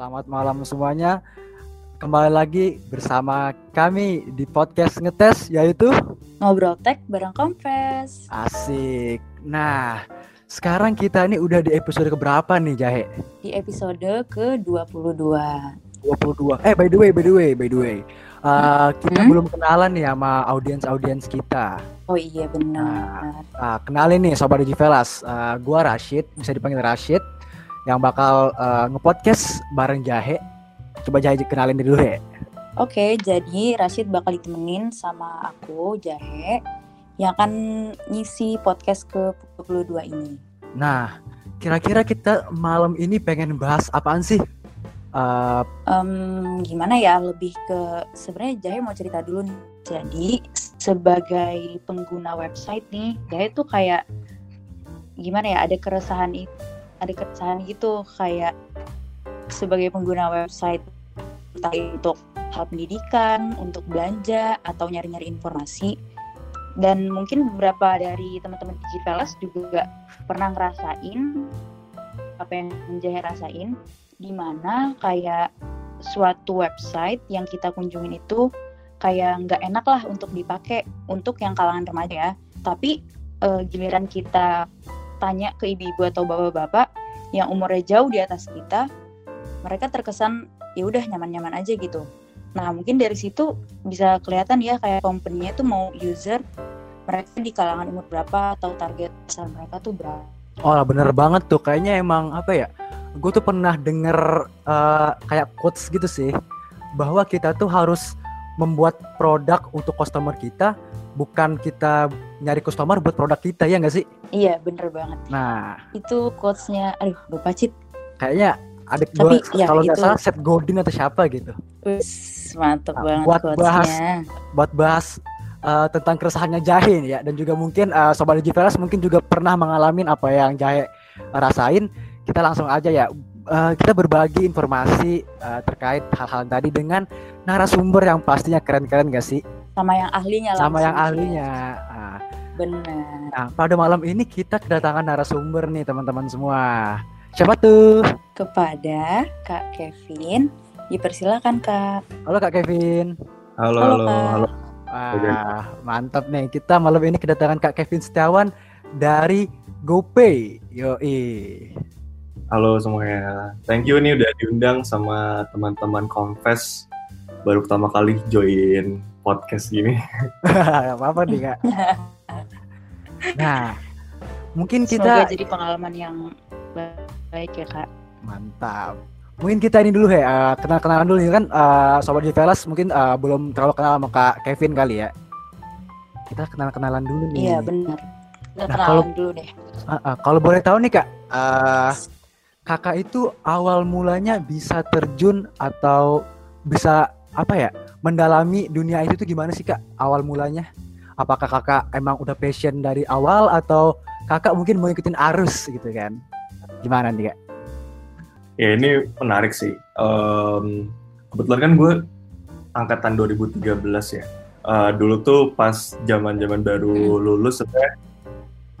Selamat malam semuanya. Kembali lagi bersama kami di podcast ngetes yaitu Ngobrol Tech bareng Confess. Asik. Nah, sekarang kita ini udah di episode keberapa nih Jahe? Di episode ke-22. 22. Eh by the way, by the way, by the way. Uh, kita Hmm? belum kenalan nih sama audiens-audiens kita. Oh iya benar. Ah, kenalin nih Sobat Digivelas. Uh, gua Rashid, bisa dipanggil Rashid yang bakal uh, ngepodcast bareng Jahe. Coba Jahe kenalin diri dulu ya. Oke, jadi Rashid bakal ditemenin sama aku, Jahe, yang akan ngisi podcast ke-22 ini. Nah, kira-kira kita malam ini pengen bahas apaan sih? Uh, Em, gimana ya, lebih ke sebenarnya Jahe mau cerita dulu nih. Jadi sebagai pengguna website nih, Jahe tuh kayak gimana ya, ada keresahan itu, ada keresahan gitu kayak sebagai pengguna website entah untuk hal pendidikan, untuk belanja atau nyari-nyari informasi. Dan mungkin beberapa dari teman-teman Digitalas juga pernah ngerasain apa yang Jahe rasain di mana kayak suatu website yang kita kunjungin itu kayak nggak enak lah untuk dipakai untuk yang kalangan remaja ya. Tapi eh, giliran kita tanya ke ibu-ibu atau bapak-bapak yang umurnya jauh di atas kita, mereka terkesan ya udah nyaman-nyaman aja gitu. Nah mungkin dari situ bisa kelihatan ya kayak company-nya tuh mau user mereka di kalangan umur berapa atau target pasar mereka tuh berapa. oh bener banget tuh. Kayaknya emang apa ya? Gue tuh pernah denger uh, kayak quotes gitu sih, bahwa kita tuh harus membuat produk untuk customer kita, bukan kita nyari customer buat produk kita ya nggak sih? Iya bener banget. Nah, Itu quotes-nya, aduh lupa cit. kayaknya Tapi, gue ya, kalau nggak salah Seth Godin atau siapa gitu. Wis, mantep Nah, banget buat quotes-nya. buat bahas uh, tentang keresahannya Jahe ya dan juga mungkin uh, sobat Digivelas mungkin juga pernah mengalami apa yang Jahe rasain. Kita langsung aja ya uh, kita berbagi informasi uh, terkait hal-hal tadi dengan narasumber yang pastinya keren-keren gak sih? Sama yang ahlinya Sama yang ahlinya. Nah, Bener. nah, pada malam ini kita kedatangan narasumber nih teman-teman semua. Siapa tuh? Kepada Kak Kevin, dipersilakan Kak. Halo Kak Kevin. Halo, Halo, halo, halo. Wah, mantap nih. Kita malam ini kedatangan Kak Kevin Setiawan dari GoPay. Yoi. Halo semuanya. Thank you nih udah diundang sama teman-teman Confess. Baru pertama kali join podcast gini. Gak apa-apa nih Kak. Nah, mungkin Semoga kita jadi pengalaman yang baik ya Kak. mantap. Mungkin kita ini dulu ya, eh, kenal-kenalan dulu nih kan eh, Sobat Divelas mungkin eh, belum terlalu kenal sama Kak Kevin kali ya. Kita kenal-kenalan dulu nih. Iya bener. Kita Nah, kenalan kalau- dulu deh. Ah, ah, kalau boleh tahu nih Kak, eh, Kakak itu awal mulanya bisa terjun atau bisa apa ya, mendalami dunia itu tuh gimana sih Kak awal mulanya? Apakah Kakak emang udah passion dari awal atau Kakak mungkin mau ikutin arus gitu kan? Gimana nih Kak? Ya ini menarik sih. Em, kebetulan kan gue angkatan 2013 ya. Eh, dulu tuh pas zaman-zaman baru lulus sebenarnya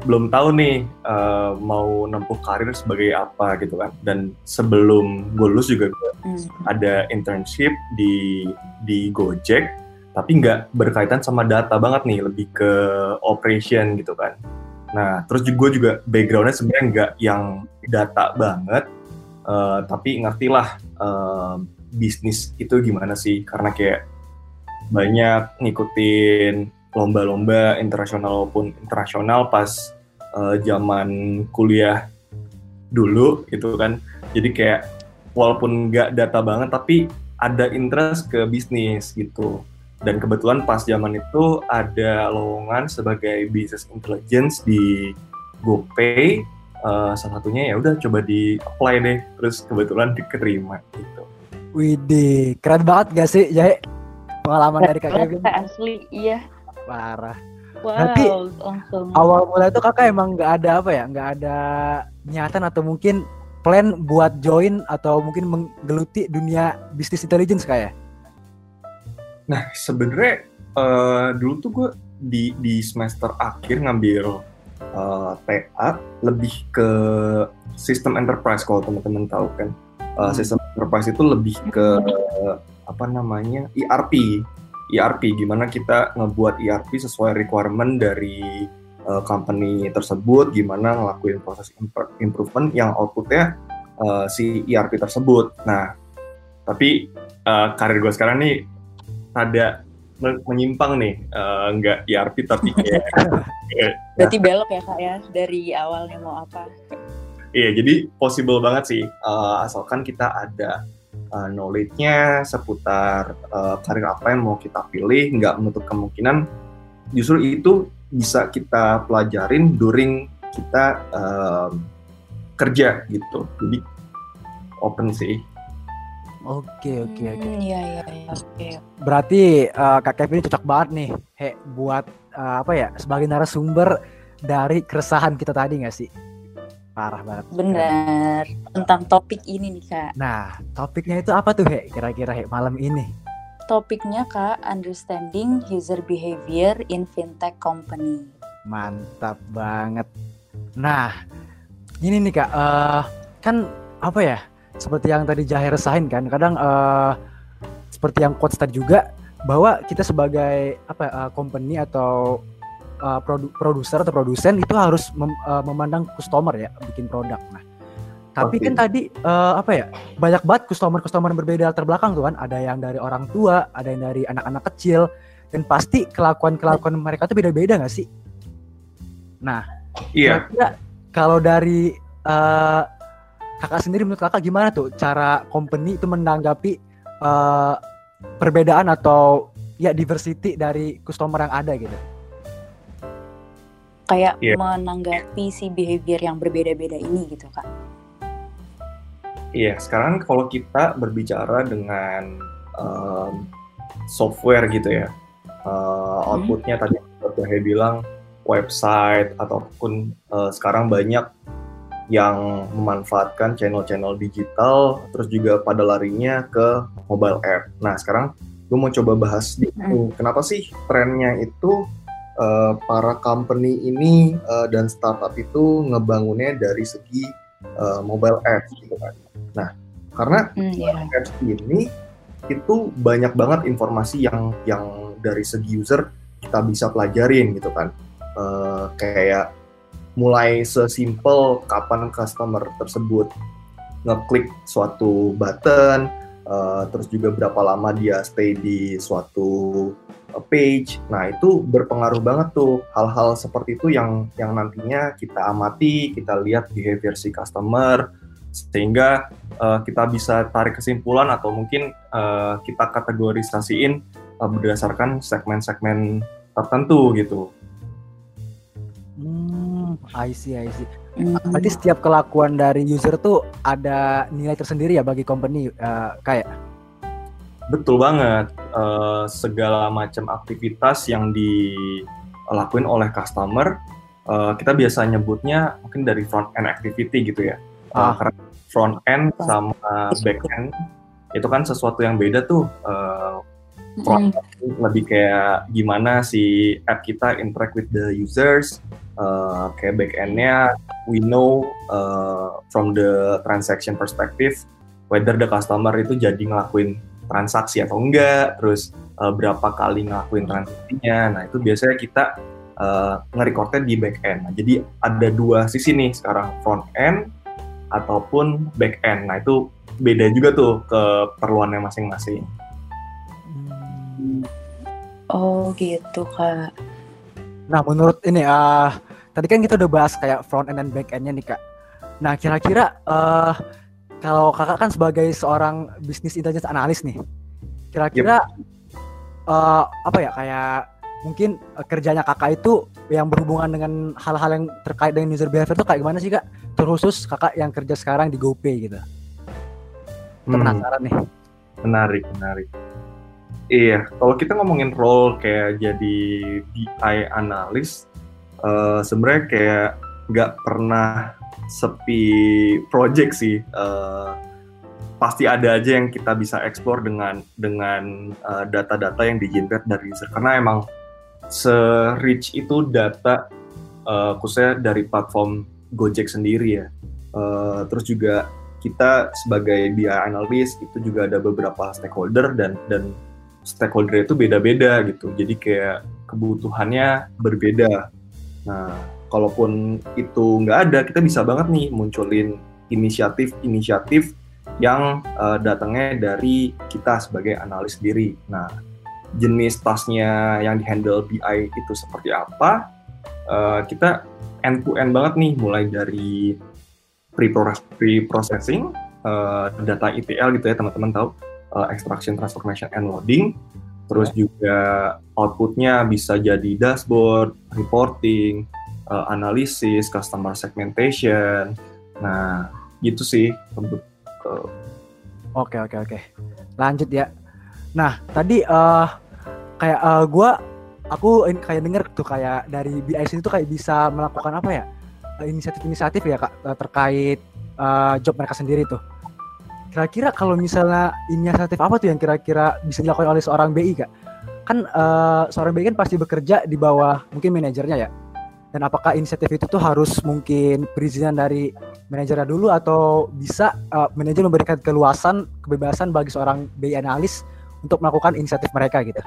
belum tahu nih eh, mau nempuh karir sebagai apa gitu kan. Dan sebelum gue lulus juga gue Hmm. ada internship di di Gojek tapi nggak berkaitan sama data banget nih lebih ke operation gitu kan nah terus juga juga backgroundnya sebenarnya nggak yang data banget eh, tapi ngertilah eh, bisnis itu gimana sih karena kayak banyak ngikutin lomba-lomba internasional maupun internasional pas eh, zaman kuliah dulu gitu kan. Jadi kayak walaupun nggak data banget tapi ada interest ke bisnis gitu. Dan kebetulan pas zaman itu ada lowongan sebagai business intelligence di GoPay. Eh, salah satunya ya udah coba di apply deh terus kebetulan diterima gitu. Widih, keren banget gak sih Jahe? Pengalaman dari Kak Kevin. Asli, iya. Parah. Wow, Berarti langsung. Awal mulai itu Kakak emang nggak ada apa ya, nggak ada niatan atau mungkin plan buat join atau mungkin menggeluti dunia bisnis intelligence kayak? Nah, sebenarnya eh, dulu tuh gue di di semester akhir ngambil eh, TA lebih ke sistem enterprise kalau teman-teman tahu kan. Eh, Hmm. Sistem enterprise itu lebih ke apa namanya ERP ERP gimana kita ngebuat ERP sesuai requirement dari uh, company tersebut? Gimana ngelakuin proses improvement yang outputnya uh, si ERP tersebut? Nah tapi uh, karir gue sekarang nih ada menyimpang nih uh, nggak ERP tapi kayak berarti belok ya kak ya dari awalnya mau apa? Iya jadi possible banget sih uh, asalkan kita ada uh, knowledge-nya seputar uh, karir apa yang mau kita pilih nggak menutup kemungkinan justru itu bisa kita pelajarin during kita uh, kerja gitu jadi open sih Oke oke oke. Hmm, iya iya iya oke. Berarti uh, Kak Kevin cocok banget nih, he buat uh, apa ya sebagai narasumber dari keresahan kita tadi nggak sih? Parah banget. Bener. Tentang topik ini nih kak. Nah topiknya itu apa tuh he? Kira-kira he malam ini? Topiknya kak understanding user behavior in fintech company. Mantap banget. Nah ini nih kak, uh, kan apa ya? seperti yang tadi Jahe resahin kan kadang uh, seperti yang quotes tadi juga bahwa kita sebagai apa uh, company atau uh, produ produser atau produsen itu harus mem uh, memandang customer ya bikin produk nah tapi okay. kan tadi uh, apa ya banyak banget customer customer yang berbeda latar belakang tuh kan ada yang dari orang tua ada yang dari anak-anak kecil dan pasti kelakuan kelakuan mereka tuh beda-beda nggak sih nah iya yeah. kalau dari uh, kakak sendiri menurut kakak gimana tuh cara company itu menanggapi uh, perbedaan atau ya diversity dari customer yang ada gitu? Kayak yeah. menanggapi si behavior yang berbeda-beda ini gitu kak? Iya, yeah, sekarang kalau kita berbicara dengan um, software gitu ya, uh, outputnya hmm. tadi seperti bilang website ataupun uh, sekarang banyak yang memanfaatkan channel-channel digital, terus juga pada larinya ke mobile app. Nah, sekarang gue mau coba bahas hmm. kenapa sih trennya itu uh, para company ini uh, dan startup itu ngebangunnya dari segi uh, mobile app gitu kan. Nah, karena mm, yeah. apps ini itu banyak banget informasi yang yang dari segi user kita bisa pelajarin gitu kan. Uh, kayak mulai sesimpel kapan customer tersebut ngeklik suatu button, uh, terus juga berapa lama dia stay di suatu page. Nah itu berpengaruh banget tuh hal-hal seperti itu yang yang nantinya kita amati, kita lihat behavior si customer, sehingga uh, kita bisa tarik kesimpulan atau mungkin uh, kita kategorisasiin uh, berdasarkan segmen-segmen tertentu gitu. I see, I see. Mm. Berarti setiap kelakuan dari user tuh ada nilai tersendiri ya bagi company uh, kayak. Betul banget. Uh, segala macam aktivitas yang dilakuin oleh customer, uh, kita biasa nyebutnya mungkin dari front end activity gitu ya. Uh, Karena front end sama back end itu kan sesuatu yang beda tuh. Uh, front end lebih kayak gimana si app kita interact with the users, uh, kayak back endnya we know uh, from the transaction perspective whether the customer itu jadi ngelakuin transaksi atau enggak, terus uh, berapa kali ngelakuin transaksinya. Nah itu biasanya kita uh, nge-recordnya di back end. Nah, jadi ada dua sisi nih sekarang front end ataupun back end. Nah itu beda juga tuh keperluannya masing-masing. Oh gitu kak. Nah menurut ini uh, tadi kan kita udah bahas kayak front end dan back endnya nih kak. Nah kira-kira uh, kalau kakak kan sebagai seorang bisnis intelligence analis nih, kira-kira yep. uh, apa ya kayak mungkin uh, kerjanya kakak itu yang berhubungan dengan hal-hal yang terkait dengan user behavior itu kayak gimana sih kak? Terkhusus kakak yang kerja sekarang di GoPay gitu. Kita hmm. penasaran nih. Menarik, menarik. Iya, kalau kita ngomongin role kayak jadi BI analis, uh, sebenarnya kayak nggak pernah sepi project sih. Uh, pasti ada aja yang kita bisa explore dengan dengan uh, data-data yang di-generate dari user karena emang se-rich itu data uh, khususnya dari platform Gojek sendiri ya. Uh, terus juga kita sebagai BI analyst itu juga ada beberapa stakeholder dan dan stakeholder itu beda-beda gitu. Jadi kayak kebutuhannya berbeda. Nah, kalaupun itu nggak ada, kita bisa banget nih munculin inisiatif-inisiatif yang uh, datangnya dari kita sebagai analis sendiri. Nah, jenis tasnya yang dihandle BI itu seperti apa? Uh, kita end to end banget nih, mulai dari pre-processing, uh, data ETL gitu ya teman-teman tahu, uh, extraction, transformation, and loading. Terus juga outputnya bisa jadi dashboard, reporting, uh, analisis, customer segmentation. Nah, gitu sih. Oke oke oke. Lanjut ya. Nah tadi uh, kayak uh, gue, aku kayak denger tuh kayak dari BIC itu kayak bisa melakukan apa ya inisiatif-inisiatif ya kak terkait uh, job mereka sendiri tuh. Kira-kira kalau misalnya inisiatif apa tuh yang kira-kira bisa dilakukan oleh seorang BI kak? Kan uh, seorang BI kan pasti bekerja di bawah mungkin manajernya ya. Dan apakah inisiatif itu tuh harus mungkin perizinan dari manajernya dulu atau bisa uh, manajer memberikan keluasan kebebasan bagi seorang BI analis untuk melakukan inisiatif mereka gitu?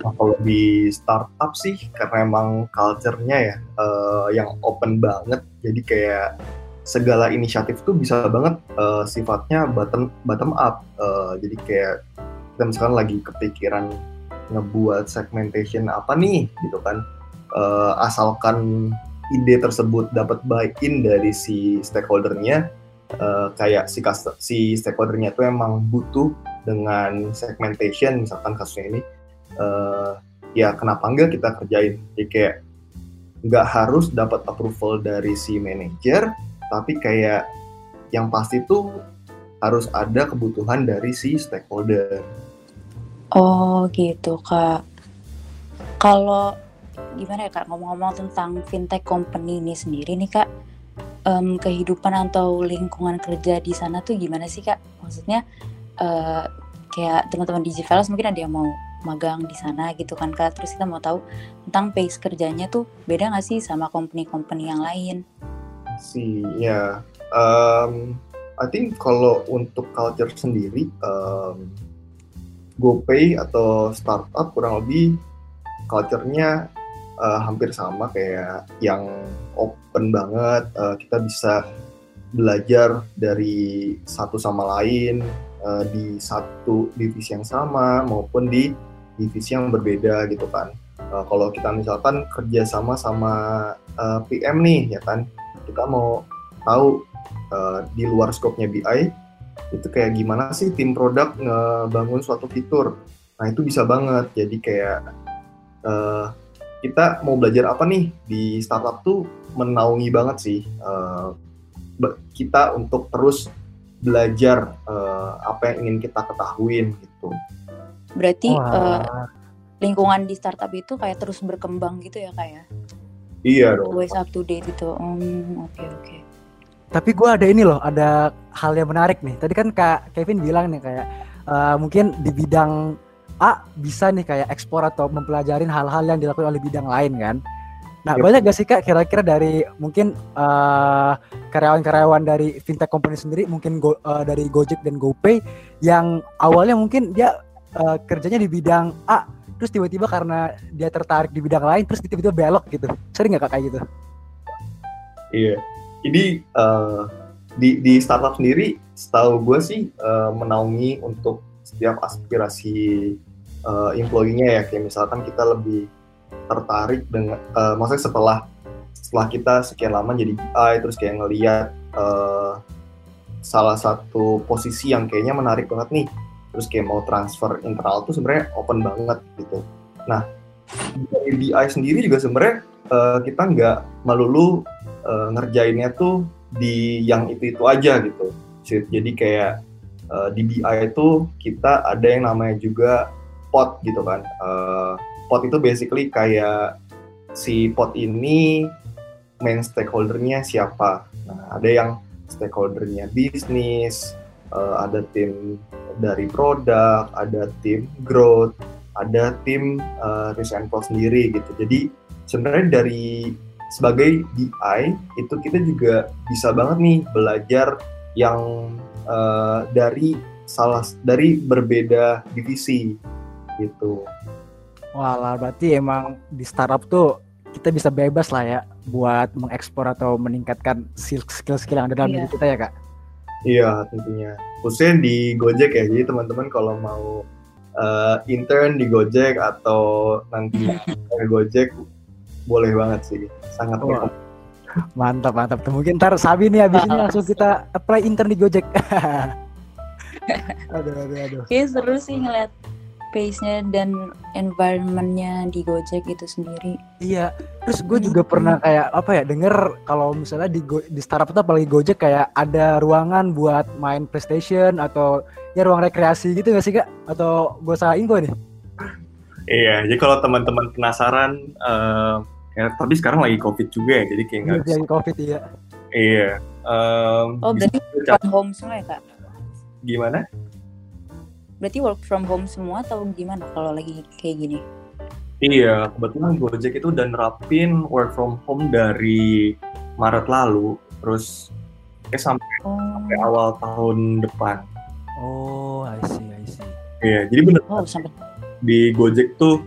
Nah, kalau di startup sih karena emang culture-nya ya uh, yang open banget, jadi kayak segala inisiatif tuh bisa banget uh, sifatnya bottom bottom up. Uh, jadi kayak kita misalkan lagi kepikiran ngebuat segmentation apa nih gitu kan. Uh, asalkan ide tersebut dapat buy-in dari si stakeholdernya, uh, kayak si si stakeholdernya itu emang butuh dengan segmentation misalkan kasusnya ini, uh, ya kenapa enggak kita kerjain? Jadi kayak nggak harus dapat approval dari si manajer, tapi kayak yang pasti tuh harus ada kebutuhan dari si stakeholder. Oh gitu kak. Kalau gimana ya kak ngomong-ngomong tentang fintech company ini sendiri nih kak, um, kehidupan atau lingkungan kerja di sana tuh gimana sih kak? Maksudnya uh, kayak teman-teman di Gvelas mungkin ada yang mau magang di sana gitu kan kak. Terus kita mau tahu tentang pace kerjanya tuh beda nggak sih sama company-company yang lain? sih ya um, I think kalau untuk culture sendiri um, GoPay atau startup kurang lebih culture-nya uh, hampir sama kayak yang open banget uh, kita bisa belajar dari satu sama lain uh, di satu divisi yang sama maupun di divisi yang berbeda gitu kan uh, kalau kita misalkan kerja sama sama uh, PM nih ya kan kita mau tahu uh, di luar skopnya BI itu kayak gimana sih tim produk ngebangun suatu fitur. Nah itu bisa banget. Jadi kayak uh, kita mau belajar apa nih di startup tuh menaungi banget sih uh, kita untuk terus belajar uh, apa yang ingin kita ketahuin gitu. Berarti uh, lingkungan di startup itu kayak terus berkembang gitu ya kayak? Iya dong. Always up to date itu. Hmm, oke okay, oke. Okay. Tapi gue ada ini loh, ada hal yang menarik nih. Tadi kan Kak Kevin bilang nih kayak uh, mungkin di bidang A bisa nih kayak ekspor atau mempelajarin hal-hal yang dilakukan oleh bidang lain kan. Nah, yep. banyak gak sih Kak kira-kira dari mungkin karyawan karyawan-karyawan dari fintech company sendiri, mungkin go, uh, dari Gojek dan GoPay yang awalnya mungkin dia uh, kerjanya di bidang A, terus tiba-tiba karena dia tertarik di bidang lain terus tiba-tiba belok gitu sering nggak kayak gitu iya ini uh, di di startup sendiri setahu gue sih uh, menaungi untuk setiap aspirasi uh, employee-nya ya kayak misalkan kita lebih tertarik dengan uh, maksudnya setelah setelah kita sekian lama jadi BI terus kayak ngeliat uh, salah satu posisi yang kayaknya menarik banget nih terus kayak mau transfer internal tuh sebenarnya open banget gitu. Nah dari BI sendiri juga sebenarnya uh, kita nggak melulu uh, ngerjainnya tuh di yang itu itu aja gitu. Jadi kayak uh, di BI itu kita ada yang namanya juga pot gitu kan. Uh, pot itu basically kayak si pot ini main stakeholdernya siapa. Nah, ada yang stakeholdernya bisnis, uh, ada tim dari produk, ada tim growth, ada tim uh, risk and cost sendiri gitu. Jadi sebenarnya dari sebagai DI itu kita juga bisa banget nih belajar yang uh, dari salah dari berbeda divisi gitu. Wah, lah berarti emang di startup tuh kita bisa bebas lah ya buat mengekspor atau meningkatkan skill-skill yang ada dalam yeah. diri kita ya kak. Iya tentunya. Khususnya di Gojek ya. Jadi teman-teman kalau mau uh, intern di Gojek atau nanti di Gojek boleh banget sih. Sangat oh. Mantap mantap. Mungkin ntar Sabi nih abis ini langsung kita apply intern di Gojek. aduh aduh aduh. Oke seru sih ngeliat pace-nya dan environment-nya di Gojek itu sendiri. Iya, terus gue juga pernah kayak apa ya denger kalau misalnya di Go, di startup itu apalagi Gojek kayak ada ruangan buat main PlayStation atau ya ruang rekreasi gitu gak sih kak? Atau gue salah info nih? Iya, jadi kalau teman-teman penasaran, uh, ya, tapi sekarang lagi COVID juga ya, jadi kayak nggak. Lagi COVID iya. Iya. Um, oh berarti from home semua ya kak? Gimana? Berarti work from home semua atau gimana kalau lagi kayak gini? Iya, kebetulan Gojek itu udah nerapin work from home dari Maret lalu, terus eh sampai, oh. sampai awal tahun depan. Oh, I see, I see. Iya, jadi bener. Oh, sampai. Di Gojek tuh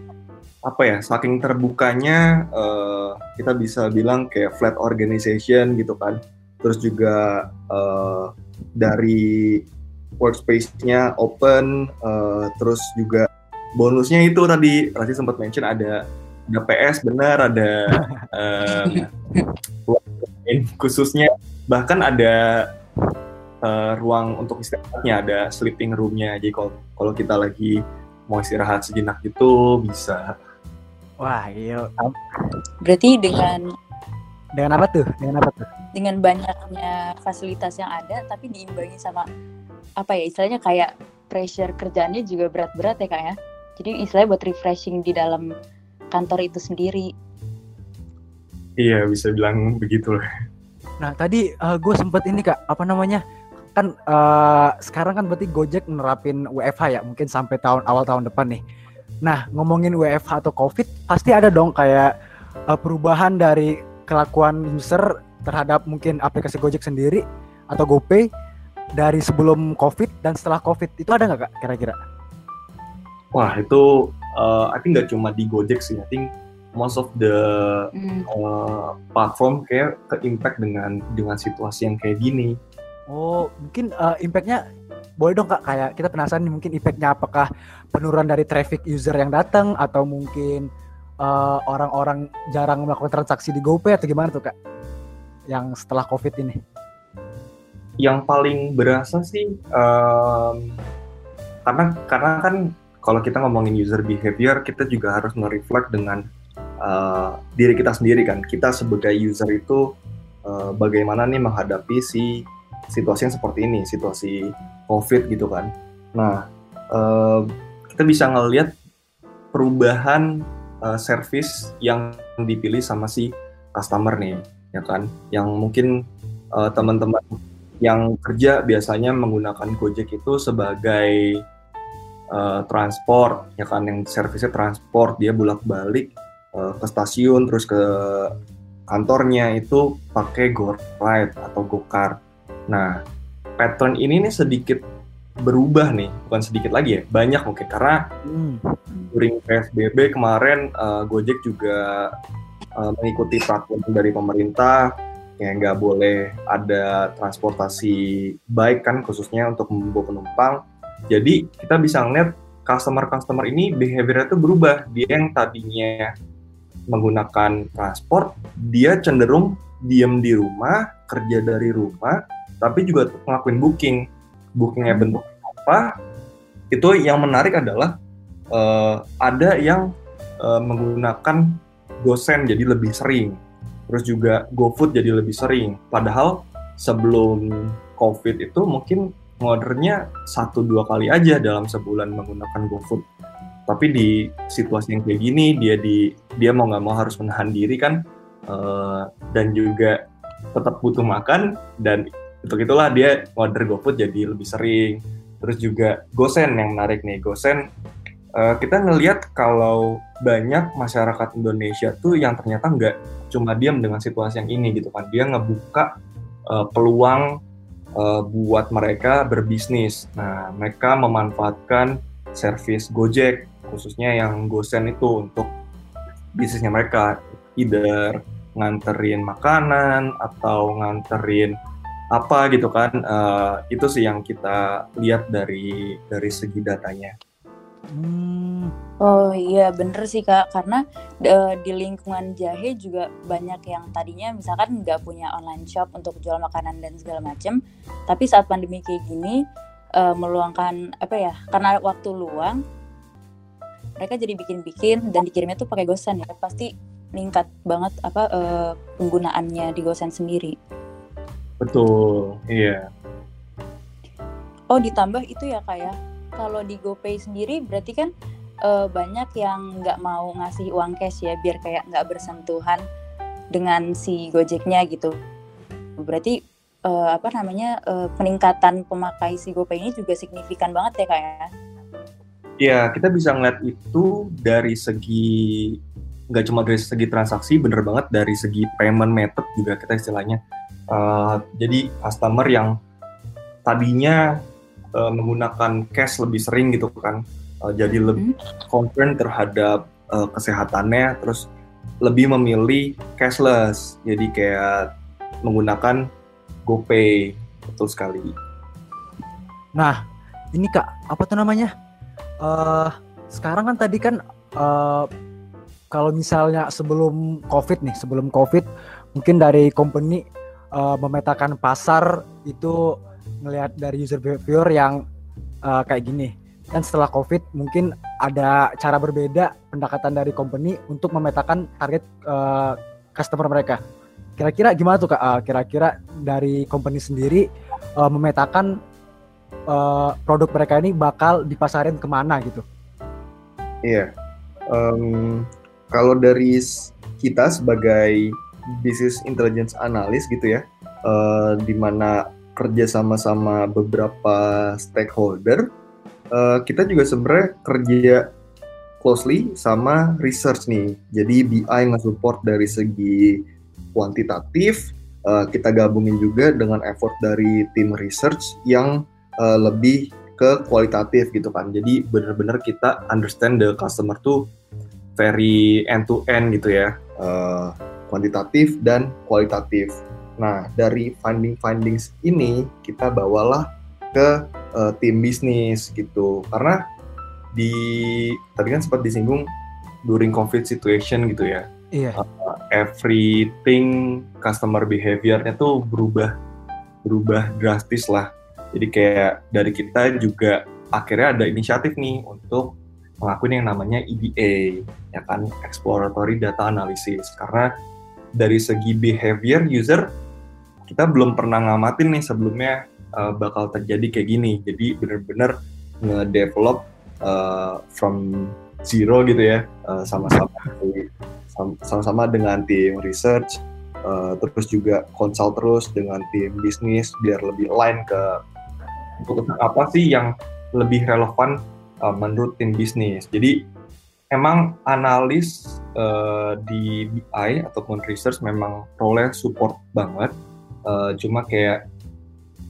apa ya, saking terbukanya uh, kita bisa bilang kayak flat organization gitu kan. Terus juga uh, dari workspace-nya open, uh, terus juga bonusnya itu tadi tadi sempat mention ada ada PS benar, ada um, khususnya bahkan ada uh, ruang untuk istirahatnya, ada sleeping room-nya. Jadi kalau kalau kita lagi mau istirahat sejenak itu bisa. Wah, iya. Berarti dengan dengan apa tuh? Dengan apa tuh? Dengan banyaknya fasilitas yang ada, tapi diimbangi sama apa ya istilahnya kayak pressure kerjaannya juga berat-berat ya kak ya. Jadi istilahnya buat refreshing di dalam kantor itu sendiri. Iya bisa bilang begitu lah nah tadi uh, eh, gue sempet ini kak apa namanya kan uh, sekarang kan berarti Gojek menerapin WFH ya mungkin sampai tahun awal tahun depan nih. Nah ngomongin WFH atau COVID pasti ada dong kayak uh, perubahan dari kelakuan user terhadap mungkin aplikasi Gojek sendiri atau GoPay dari sebelum COVID dan setelah COVID itu ada nggak kak kira-kira? Wah itu uh, I think nggak cuma di Gojek sih, I think most of the mm. uh, platform kayak ke impact dengan dengan situasi yang kayak gini. Oh mungkin uh, impactnya boleh dong kak kayak kita penasaran nih mungkin impactnya apakah penurunan dari traffic user yang datang atau mungkin orang-orang uh, jarang melakukan transaksi di GoPay atau gimana tuh kak yang setelah COVID ini? Yang paling berasa sih um, karena karena kan kalau kita ngomongin user behavior kita juga harus mereflect dengan uh, diri kita sendiri kan. Kita sebagai user itu uh, bagaimana nih menghadapi si situasi yang seperti ini situasi covid gitu kan. Nah uh, kita bisa ngelihat perubahan uh, service yang dipilih sama si customer nih ya kan. Yang mungkin uh, teman-teman yang kerja biasanya menggunakan Gojek itu sebagai uh, transport ya kan yang servisnya transport dia bolak-balik uh, ke stasiun terus ke kantornya itu pakai GoRide atau GoCar. Nah, pattern ini nih sedikit berubah nih, bukan sedikit lagi ya, banyak mungkin karena hmm. during PSBB kemarin uh, Gojek juga uh, mengikuti peraturan dari pemerintah nggak boleh ada transportasi baik kan khususnya untuk membawa penumpang. Jadi kita bisa ngeliat customer-customer ini behavior itu berubah. Dia yang tadinya menggunakan transport, dia cenderung diam di rumah, kerja dari rumah, tapi juga ngelakuin booking. Bookingnya bentuk apa? Itu yang menarik adalah uh, ada yang uh, menggunakan gosen jadi lebih sering terus juga GoFood jadi lebih sering. Padahal sebelum COVID itu mungkin ordernya satu dua kali aja dalam sebulan menggunakan GoFood. Tapi di situasi yang kayak gini dia di dia mau nggak mau harus menahan diri kan uh, dan juga tetap butuh makan dan untuk itulah dia order GoFood jadi lebih sering. Terus juga Gosen yang menarik nih Gosen uh, kita ngelihat kalau banyak masyarakat Indonesia tuh yang ternyata nggak cuma diam dengan situasi yang ini gitu kan. Dia ngebuka uh, peluang uh, buat mereka berbisnis. Nah, mereka memanfaatkan servis Gojek khususnya yang Gosen itu untuk bisnisnya mereka either nganterin makanan atau nganterin apa gitu kan uh, itu sih yang kita lihat dari dari segi datanya. Hmm. Oh iya bener sih kak karena uh, di lingkungan jahe juga banyak yang tadinya misalkan nggak punya online shop untuk jual makanan dan segala macam tapi saat pandemi kayak gini uh, meluangkan apa ya karena waktu luang mereka jadi bikin-bikin dan dikirimnya tuh pakai gosen ya pasti meningkat banget apa uh, penggunaannya di gosen sendiri. Betul, iya. Oh ditambah itu ya kak ya kalau di GoPay sendiri berarti kan uh, banyak yang nggak mau ngasih uang cash ya biar kayak nggak bersentuhan dengan si Gojeknya gitu. Berarti uh, apa namanya uh, peningkatan pemakai si GoPay ini juga signifikan banget ya kak ya? Ya kita bisa ngeliat itu dari segi nggak cuma dari segi transaksi, bener banget dari segi payment method juga kita istilahnya. Uh, jadi customer yang tadinya uh, menggunakan cash lebih sering gitu kan. Uh, jadi lebih hmm. concern terhadap uh, kesehatannya terus lebih memilih cashless. Jadi kayak menggunakan GoPay betul sekali. Nah ini kak apa tuh namanya? Uh, sekarang kan tadi kan uh, kalau misalnya sebelum COVID nih, sebelum COVID, mungkin dari company uh, memetakan pasar itu ngelihat dari user behavior yang uh, kayak gini. Dan setelah covid mungkin ada cara berbeda pendekatan dari company untuk memetakan target uh, customer mereka. Kira-kira gimana tuh kak? Uh, kira-kira dari company sendiri uh, memetakan uh, produk mereka ini bakal dipasarin ke mana gitu? Iya. Um, kalau dari kita sebagai business intelligence analyst gitu ya uh, di kerja sama-sama beberapa stakeholder, uh, kita juga sebenarnya kerja closely sama research nih. Jadi BI nge-support dari segi kuantitatif, uh, kita gabungin juga dengan effort dari tim research yang uh, lebih ke kualitatif gitu kan. Jadi benar-benar kita understand the customer tuh very end to end gitu ya, uh, kuantitatif dan kualitatif. Nah, dari finding-findings ini kita bawalah ke uh, tim bisnis gitu. Karena di tadi kan sempat disinggung during COVID situation gitu ya. Iya. Uh, everything customer behaviornya tuh berubah berubah drastis lah. Jadi kayak dari kita juga akhirnya ada inisiatif nih untuk ngelakuin yang namanya EDA, ya kan, exploratory data analysis. Karena dari segi behavior user kita belum pernah ngamatin nih sebelumnya uh, bakal terjadi kayak gini. Jadi bener-bener nge-develop uh, from zero gitu ya, uh, sama-sama sama-sama dengan tim research, uh, terus juga konsult terus dengan tim bisnis biar lebih align ke apa sih yang lebih relevan uh, menurut tim bisnis. Jadi emang analis uh, di BI ataupun research memang role support banget uh, cuma kayak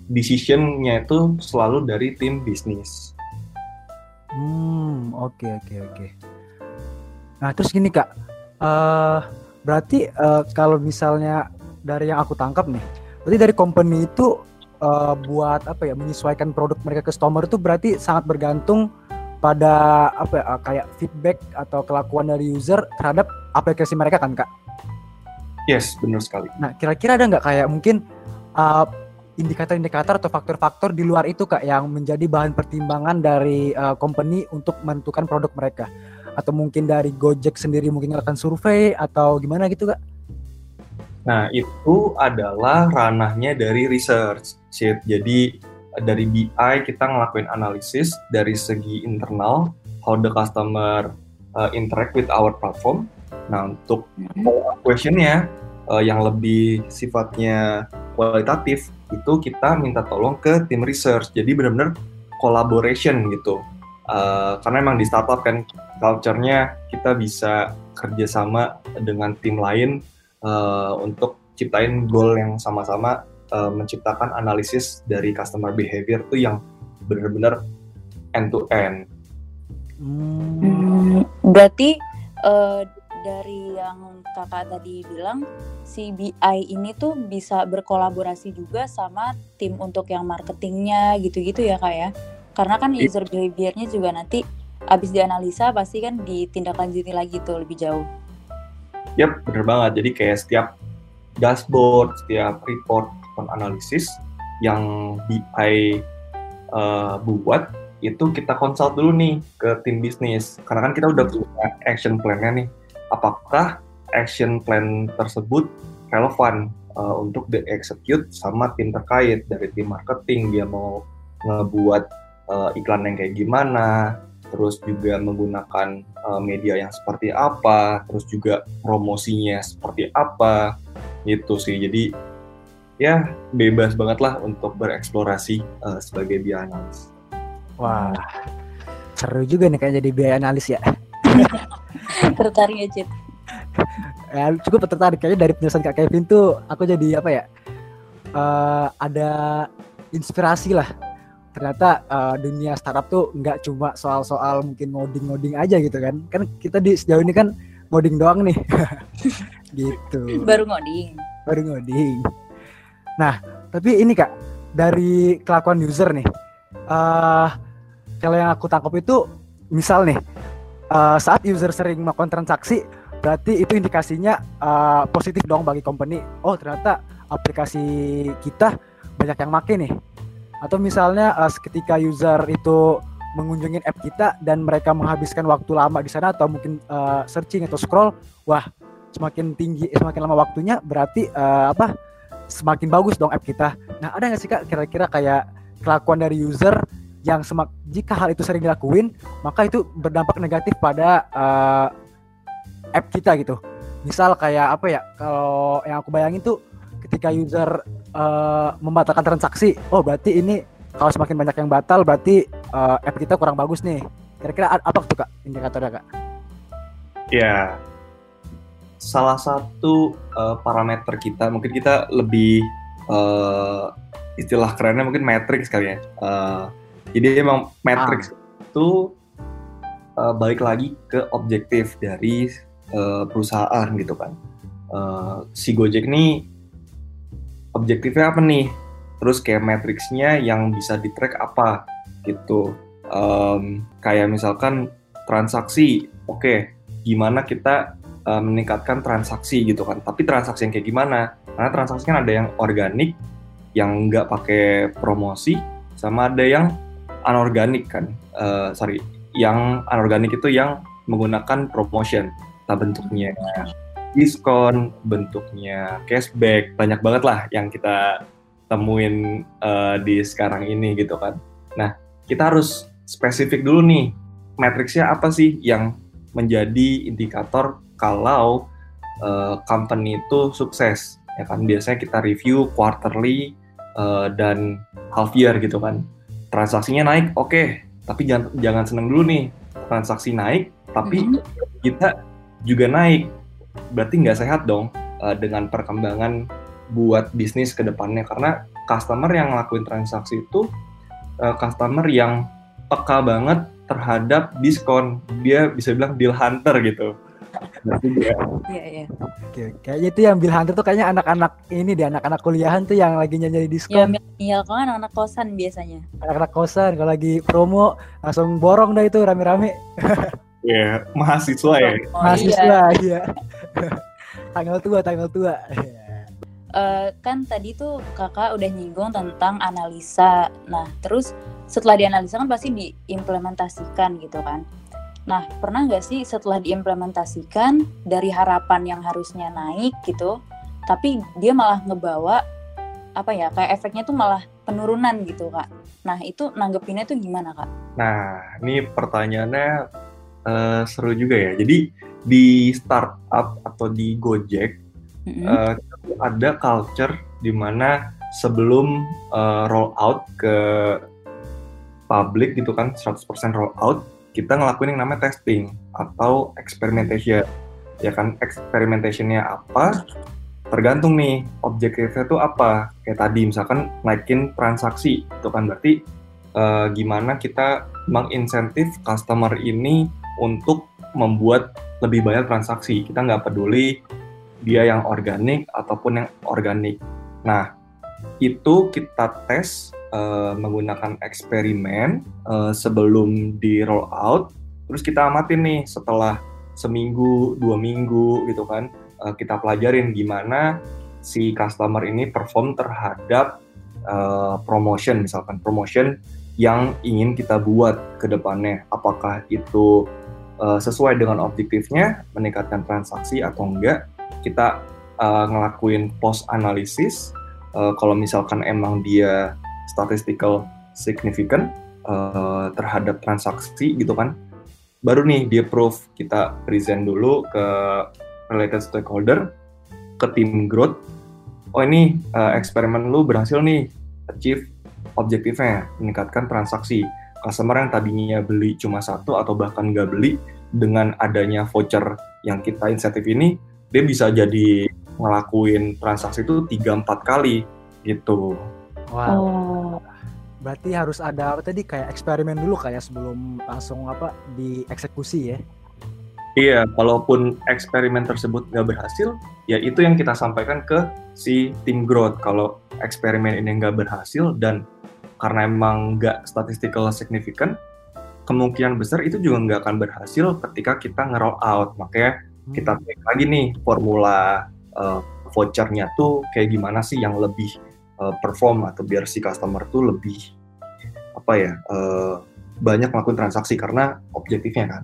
decisionnya itu selalu dari tim bisnis. Hmm, oke okay, oke okay, oke. Okay. Nah terus gini kak, uh, berarti uh, kalau misalnya dari yang aku tangkap nih, berarti dari company itu uh, buat apa ya menyesuaikan produk mereka ke customer itu berarti sangat bergantung pada apa ya, kayak feedback atau kelakuan dari user terhadap aplikasi mereka kan kak? Yes, benar sekali. Nah, kira-kira ada nggak kayak mungkin uh, indikator-indikator atau faktor-faktor di luar itu kak yang menjadi bahan pertimbangan dari uh, company untuk menentukan produk mereka? Atau mungkin dari Gojek sendiri mungkin akan survei atau gimana gitu kak? Nah, itu adalah ranahnya dari research. Jadi dari BI kita ngelakuin analisis dari segi internal, how the customer uh, interact with our platform, Nah, untuk mm-hmm. questionnya uh, yang lebih sifatnya kualitatif itu kita minta tolong ke tim research. Jadi benar-benar collaboration gitu. Uh, karena emang di startup kan culture-nya kita bisa kerjasama dengan tim lain uh, untuk ciptain goal yang sama-sama uh, menciptakan analisis dari customer behavior tuh yang benar-benar end to end. Hmm, berarti uh, dari yang kakak tadi bilang, si BI ini tuh bisa berkolaborasi juga sama tim untuk yang marketingnya gitu-gitu ya kak ya? Karena kan iya. user behaviornya juga nanti habis dianalisa pasti kan ditindaklanjuti lagi tuh lebih jauh. Yap, bener banget. Jadi kayak setiap dashboard, setiap report analisis yang BI uh, buat itu kita konsult dulu nih ke tim bisnis karena kan kita udah punya action plan-nya nih apakah action plan tersebut relevan uh, untuk di-execute sama tim terkait dari tim marketing dia mau ngebuat uh, iklan yang kayak gimana terus juga menggunakan uh, media yang seperti apa terus juga promosinya seperti apa gitu sih jadi ya bebas banget lah untuk bereksplorasi uh, sebagai biaya analis. Wah, seru juga nih kayak jadi biaya analis ya. tertarik Cid? ya, cukup tertarik kayaknya dari penjelasan Kak Kevin tuh aku jadi apa ya? Uh, ada inspirasi lah. Ternyata uh, dunia startup tuh nggak cuma soal-soal mungkin ngoding-ngoding aja gitu kan. Kan kita di sejauh ini kan ngoding doang nih. gitu. Baru ngoding. Baru ngoding. Nah, tapi ini kak dari kelakuan user nih, uh, kalau yang aku tangkap itu misal nih uh, saat user sering melakukan transaksi, berarti itu indikasinya uh, positif dong bagi company. Oh ternyata aplikasi kita banyak yang make nih. Atau misalnya uh, ketika user itu mengunjungi app kita dan mereka menghabiskan waktu lama di sana atau mungkin uh, searching atau scroll, wah semakin tinggi semakin lama waktunya berarti uh, apa semakin bagus dong app kita. Nah, ada nggak sih kak kira-kira kayak kelakuan dari user yang semak jika hal itu sering dilakuin, maka itu berdampak negatif pada uh, app kita gitu. Misal kayak apa ya? Kalau yang aku bayangin tuh ketika user uh, membatalkan transaksi, oh berarti ini kalau semakin banyak yang batal berarti uh, app kita kurang bagus nih. Kira-kira apa tuh kak indikatornya kak? Ya, salah satu uh, parameter kita mungkin kita lebih uh, istilah kerennya mungkin matrix kali ya uh, jadi emang matrix ah. itu uh, balik lagi ke objektif dari uh, perusahaan gitu kan uh, si Gojek ini objektifnya apa nih terus kayak matrixnya yang bisa di track apa gitu um, kayak misalkan transaksi oke okay, gimana kita uh, meningkatkan transaksi gitu kan. Tapi transaksi yang kayak gimana? Karena transaksi kan ada yang organik, yang nggak pakai promosi, sama ada yang anorganik kan. Uh, sorry, yang anorganik itu yang menggunakan promotion. Tak bentuknya diskon, bentuknya cashback, banyak banget lah yang kita temuin uh, di sekarang ini gitu kan. Nah, kita harus spesifik dulu nih, matriksnya apa sih yang menjadi indikator kalau uh, company itu sukses ya kan biasanya kita review quarterly uh, dan half year gitu kan transaksinya naik oke okay. tapi jangan jangan seneng dulu nih transaksi naik tapi mm -hmm. kita juga naik berarti nggak sehat dong uh, dengan perkembangan buat bisnis ke depannya karena customer yang ngelakuin transaksi itu uh, customer yang peka banget terhadap diskon dia bisa bilang deal hunter gitu Iya, iya. Oke, kayaknya itu yang Bill Hunter tuh kayaknya anak-anak ini di anak-anak kuliahan tuh yang lagi nyanyi diskon. Iya, kalau anak-anak kosan biasanya. Anak-anak kosan kalau lagi promo langsung borong dah itu rame-rame. Iya, yeah, mahasiswa ya. Oh, mahasiswa, iya. tanggal tua, tanggal tua. Uh, kan tadi tuh kakak udah nyinggung tentang analisa. Nah, terus setelah dianalisa kan pasti diimplementasikan gitu kan. Nah, pernah nggak sih setelah diimplementasikan dari harapan yang harusnya naik gitu, tapi dia malah ngebawa apa ya kayak efeknya tuh malah penurunan gitu kak. Nah itu nanggepinnya tuh gimana kak? Nah ini pertanyaannya uh, seru juga ya. Jadi di startup atau di Gojek mm-hmm. uh, ada culture di mana sebelum uh, roll out ke publik gitu kan 100% roll out kita ngelakuin yang namanya testing atau experimentation. ya kan experimentationnya apa tergantung nih objektifnya itu apa. Kayak tadi misalkan naikin transaksi itu kan. Berarti uh, gimana kita menginsentif customer ini untuk membuat lebih banyak transaksi. Kita nggak peduli dia yang organik ataupun yang organik. Nah itu kita tes uh, menggunakan eksperimen uh, sebelum di roll out terus kita amatin nih setelah seminggu dua minggu gitu kan uh, kita pelajarin gimana si customer ini perform terhadap uh, promotion misalkan promotion yang ingin kita buat ke depannya. Apakah itu uh, sesuai dengan objektifnya meningkatkan transaksi atau enggak kita uh, ngelakuin post analysis uh, kalau misalkan emang dia statistical significant uh, terhadap transaksi gitu kan. Baru nih dia proof. Kita present dulu ke related stakeholder ke tim growth. Oh ini uh, eksperimen lu berhasil nih achieve objektifnya meningkatkan transaksi. Customer yang tadinya beli cuma satu atau bahkan nggak beli dengan adanya voucher yang kita insentif ini dia bisa jadi ngelakuin transaksi itu tiga empat kali gitu. Wow. Oh berarti harus ada apa tadi kayak eksperimen dulu kayak sebelum langsung apa dieksekusi ya Iya, kalaupun eksperimen tersebut nggak berhasil, ya itu yang kita sampaikan ke si tim growth. Kalau eksperimen ini nggak berhasil dan karena emang nggak statistical significant, kemungkinan besar itu juga nggak akan berhasil ketika kita nge-roll out. Makanya kita cek hmm. lagi nih formula uh, vouchernya tuh kayak gimana sih yang lebih uh, perform atau biar si customer tuh lebih apa ya uh, banyak melakukan transaksi karena objektifnya kan.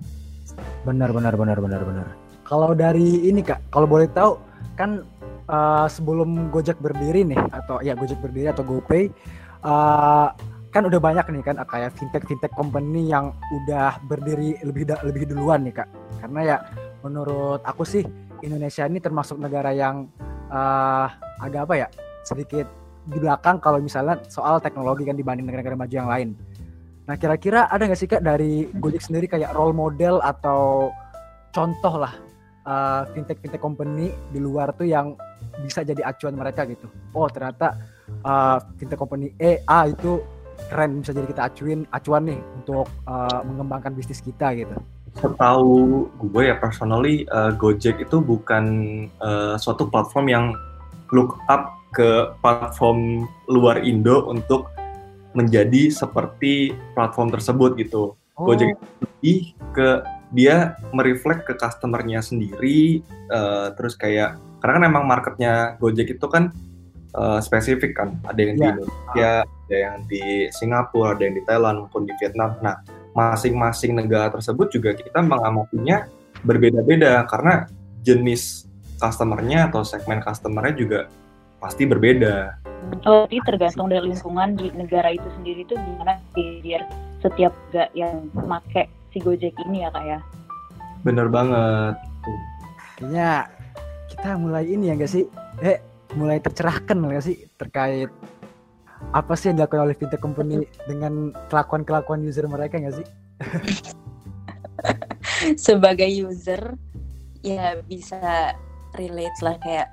Benar benar benar benar benar. Kalau dari ini kak, kalau boleh tahu kan uh, sebelum Gojek berdiri nih atau ya Gojek berdiri atau GoPay uh, kan udah banyak nih kan kayak fintech fintech company yang udah berdiri lebih lebih duluan nih kak. Karena ya menurut aku sih Indonesia ini termasuk negara yang uh, agak apa ya sedikit di belakang kalau misalnya soal teknologi kan dibanding negara-negara maju yang lain. Nah kira-kira ada nggak sih kak dari Gojek sendiri kayak role model atau contoh lah uh, fintech fintech company di luar tuh yang bisa jadi acuan mereka gitu. Oh ternyata uh, fintech company E A itu keren bisa jadi kita acuin acuan nih untuk uh, mengembangkan bisnis kita gitu. Setahu gue ya personally uh, Gojek itu bukan uh, suatu platform yang look up ke platform luar Indo untuk menjadi seperti platform tersebut gitu. Oh. Gojek lebih ke dia mereflek ke customernya sendiri, uh, terus kayak karena kan emang marketnya Gojek itu kan uh, spesifik kan, ada yang yeah. di Indonesia, ada yang di Singapura, ada yang di Thailand maupun di Vietnam. Nah, masing-masing negara tersebut juga kita mengamatinya berbeda-beda karena jenis customernya atau segmen customernya juga pasti berbeda. Oh, jadi tergantung dari lingkungan di negara itu sendiri tuh gimana biar setiap gak yang make si Gojek ini ya kak ya? Bener banget. Kayaknya kita mulai ini ya gak sih? Eh, mulai tercerahkan gak sih terkait apa sih yang dilakukan oleh fintech company dengan kelakuan-kelakuan user mereka gak sih? Sebagai user ya bisa relate lah kayak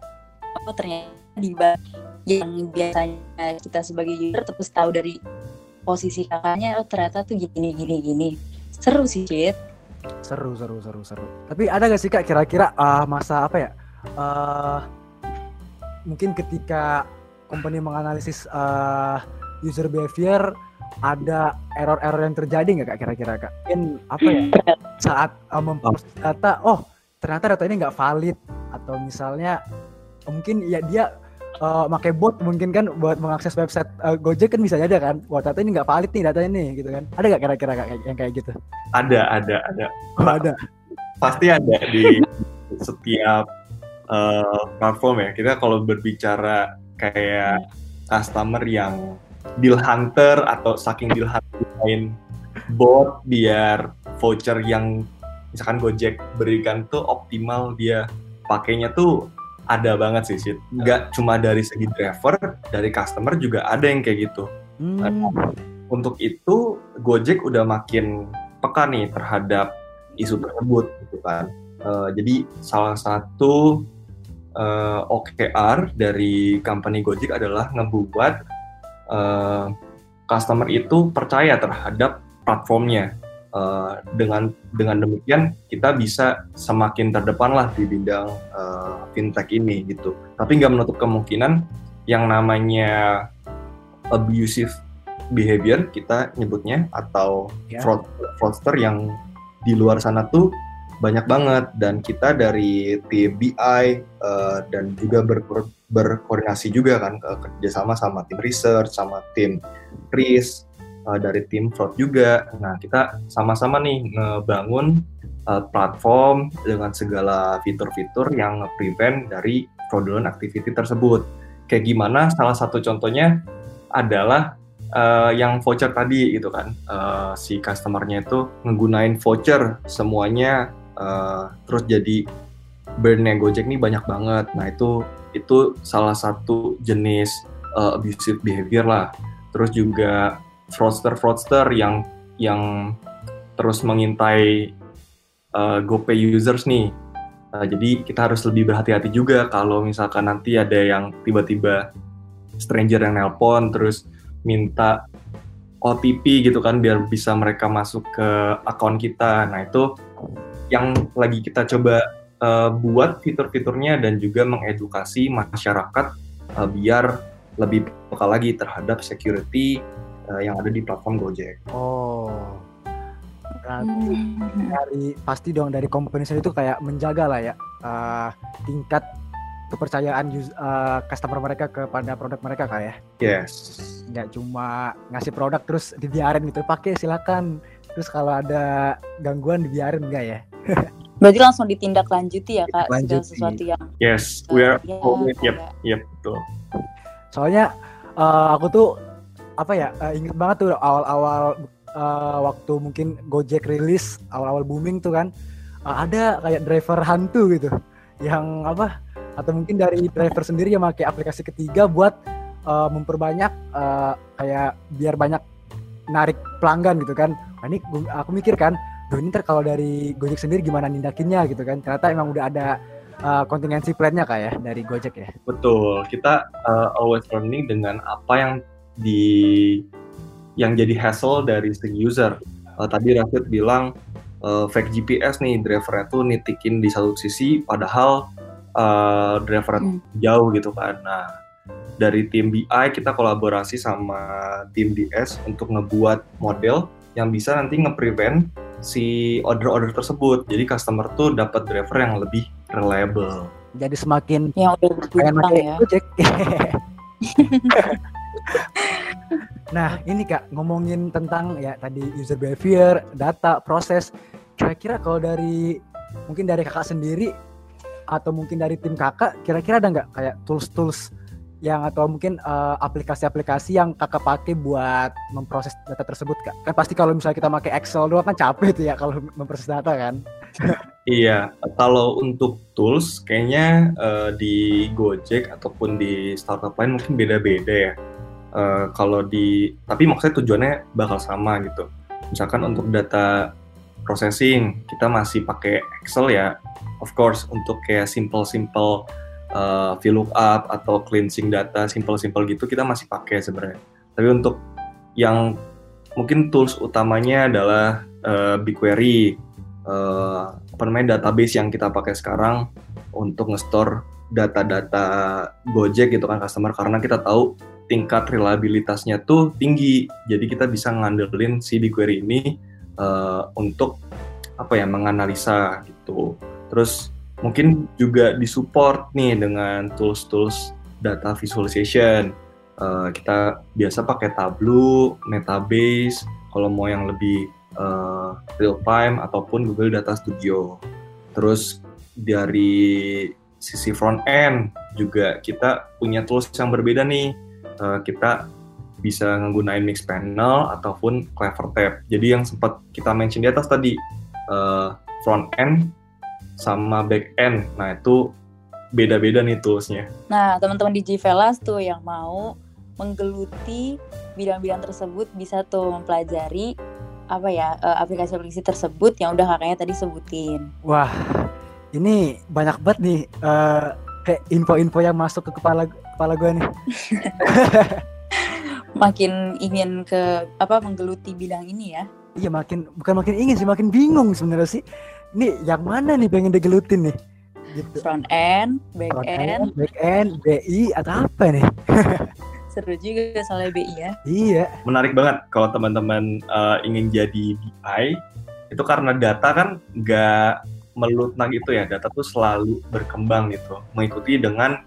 oh ternyata di yang biasanya kita sebagai user terus tahu dari posisi kakaknya oh ternyata tuh gini gini gini. Seru sih Cid. Seru seru seru seru. Tapi ada gak sih kak kira-kira uh, masa apa ya uh, mungkin ketika company menganalisis uh, user behavior ada error-error yang terjadi nggak kak kira-kira kak? Mungkin apa ya saat uh, mempost data oh ternyata data ini nggak valid. Atau misalnya mungkin ya dia uh, pakai bot mungkin kan buat mengakses website uh, Gojek kan bisa aja kan. Wah, data ini nggak valid nih datanya nih gitu kan. Ada nggak kira-kira yang kayak gitu? Ada, ada, ada. Oh, ada. Pasti ada di setiap uh, platform ya. Kita kalau berbicara kayak customer yang deal hunter atau saking deal hunter main bot biar voucher yang misalkan Gojek berikan tuh optimal dia pakainya tuh ada banget sih sih nggak cuma dari segi driver dari customer juga ada yang kayak gitu hmm. nah, untuk itu Gojek udah makin peka nih terhadap isu tersebut gitu kan Uh, jadi salah satu uh, OKR dari company Gojek adalah ngebuat uh, customer itu percaya terhadap platformnya. Uh, dengan dengan demikian kita bisa semakin terdepan lah di bidang uh, fintech ini gitu. Tapi nggak menutup kemungkinan yang namanya abusive behavior kita nyebutnya atau yeah. fraud fraudster yang di luar sana tuh banyak banget dan kita dari tim BI uh, eh, dan juga ber, berkoordinasi juga kan ke kerjasama sama tim research sama tim risk uh, dari tim fraud juga. Nah kita sama-sama nih ngebangun uh, platform dengan segala fitur-fitur yang prevent dari fraudulent activity tersebut. Kayak gimana? Salah satu contohnya adalah uh, yang voucher tadi gitu kan uh, si customernya itu menggunakan voucher semuanya uh, terus jadi brandnya Gojek nih banyak banget nah itu itu salah satu jenis uh, abusive behavior lah terus juga fraudster fraudster yang yang terus mengintai uh, GoPay users nih uh, jadi kita harus lebih berhati-hati juga kalau misalkan nanti ada yang tiba-tiba stranger yang nelpon terus minta OTP gitu kan biar bisa mereka masuk ke akun kita. Nah itu yang lagi kita coba uh, buat fitur-fiturnya dan juga mengedukasi masyarakat uh, biar lebih peka lagi terhadap security uh, yang ada di platform Gojek. Oh, berarti hmm. dari pasti dong dari company itu kayak menjaga lah ya uh, tingkat kepercayaan uh, customer mereka kepada produk mereka kayak ya? Yes. Nggak cuma ngasih produk terus dibiarin gitu, pakai silakan. Terus kalau ada gangguan dibiarin enggak ya? Berarti langsung ditindaklanjuti ya kak segala sesuatu yang Yes, we are ya, yep, yep, betul. Soalnya uh, aku tuh apa ya uh, inget banget tuh awal-awal uh, waktu mungkin Gojek rilis awal-awal booming tuh kan uh, ada kayak driver hantu gitu yang apa atau mungkin dari driver sendiri yang pakai aplikasi ketiga buat uh, memperbanyak uh, kayak biar banyak narik pelanggan gitu kan. Nah, ini aku mikir kan Duh, ini kalau dari Gojek sendiri gimana nindakinnya? gitu kan. Ternyata emang udah ada uh, kontingensi plan-nya kak ya dari Gojek ya. Betul. Kita uh, always learning dengan apa yang di yang jadi hassle dari si user uh, tadi Rafid bilang uh, fake GPS nih drivernya tuh nitikin di satu sisi padahal uh, driver hmm. jauh gitu kan. Nah, dari tim BI kita kolaborasi sama tim DS untuk ngebuat model yang bisa nanti nge-prevent si order-order tersebut. Jadi customer tuh dapat driver yang lebih reliable. Jadi semakin yang udah pakai ya. Gojek. nah, ini Kak ngomongin tentang ya tadi user behavior, data, proses. Kira-kira kalau dari mungkin dari Kakak sendiri atau mungkin dari tim kakak kira-kira ada nggak kayak tools-tools yang atau mungkin uh, aplikasi-aplikasi yang kakak pakai buat memproses data tersebut kak? Kan pasti kalau misalnya kita pakai Excel doang kan capek tuh ya kalau memproses data kan. Iya kalau untuk tools kayaknya uh, di Gojek ataupun di startup lain mungkin beda-beda ya uh, kalau di tapi maksudnya tujuannya bakal sama gitu. Misalkan untuk data processing kita masih pakai Excel ya. Of course untuk kayak simple-simple uh, VLOOKUP atau cleansing data simple-simple gitu kita masih pakai sebenarnya. Tapi untuk yang mungkin tools utamanya adalah uh, BigQuery, uh, apa namanya database yang kita pakai sekarang untuk nge-store data-data Gojek gitu kan customer. Karena kita tahu tingkat reliabilitasnya tuh tinggi. Jadi kita bisa ngandelin si BigQuery ini uh, untuk apa ya menganalisa gitu. Terus mungkin juga disupport nih dengan tools-tools data visualization. Uh, kita biasa pakai Tableau, Metabase, kalau mau yang lebih uh, real time ataupun Google Data Studio. Terus dari sisi front end juga kita punya tools yang berbeda nih. Uh, kita bisa menggunakan Mix Panel ataupun Clever Tab. Jadi yang sempat kita mention di atas tadi uh, front end sama back end. Nah, itu beda-beda nih toolsnya. Nah, teman-teman di Gvelas tuh yang mau menggeluti bidang-bidang tersebut bisa tuh mempelajari apa ya eh, aplikasi-aplikasi tersebut yang udah kakaknya tadi sebutin. Wah, ini banyak banget nih uh, kayak info-info yang masuk ke kepala kepala gue nih. makin ingin ke apa menggeluti bidang ini ya. Iya makin bukan makin ingin sih makin bingung sebenarnya sih. Ini yang mana nih pengen digelutin nih? Gitu. Front end, back Front end, back end, BI atau apa nih? Seru juga soalnya BI ya. Iya. Menarik banget kalau teman-teman uh, ingin jadi BI itu karena data kan nggak melutna gitu ya. Data tuh selalu berkembang gitu, mengikuti dengan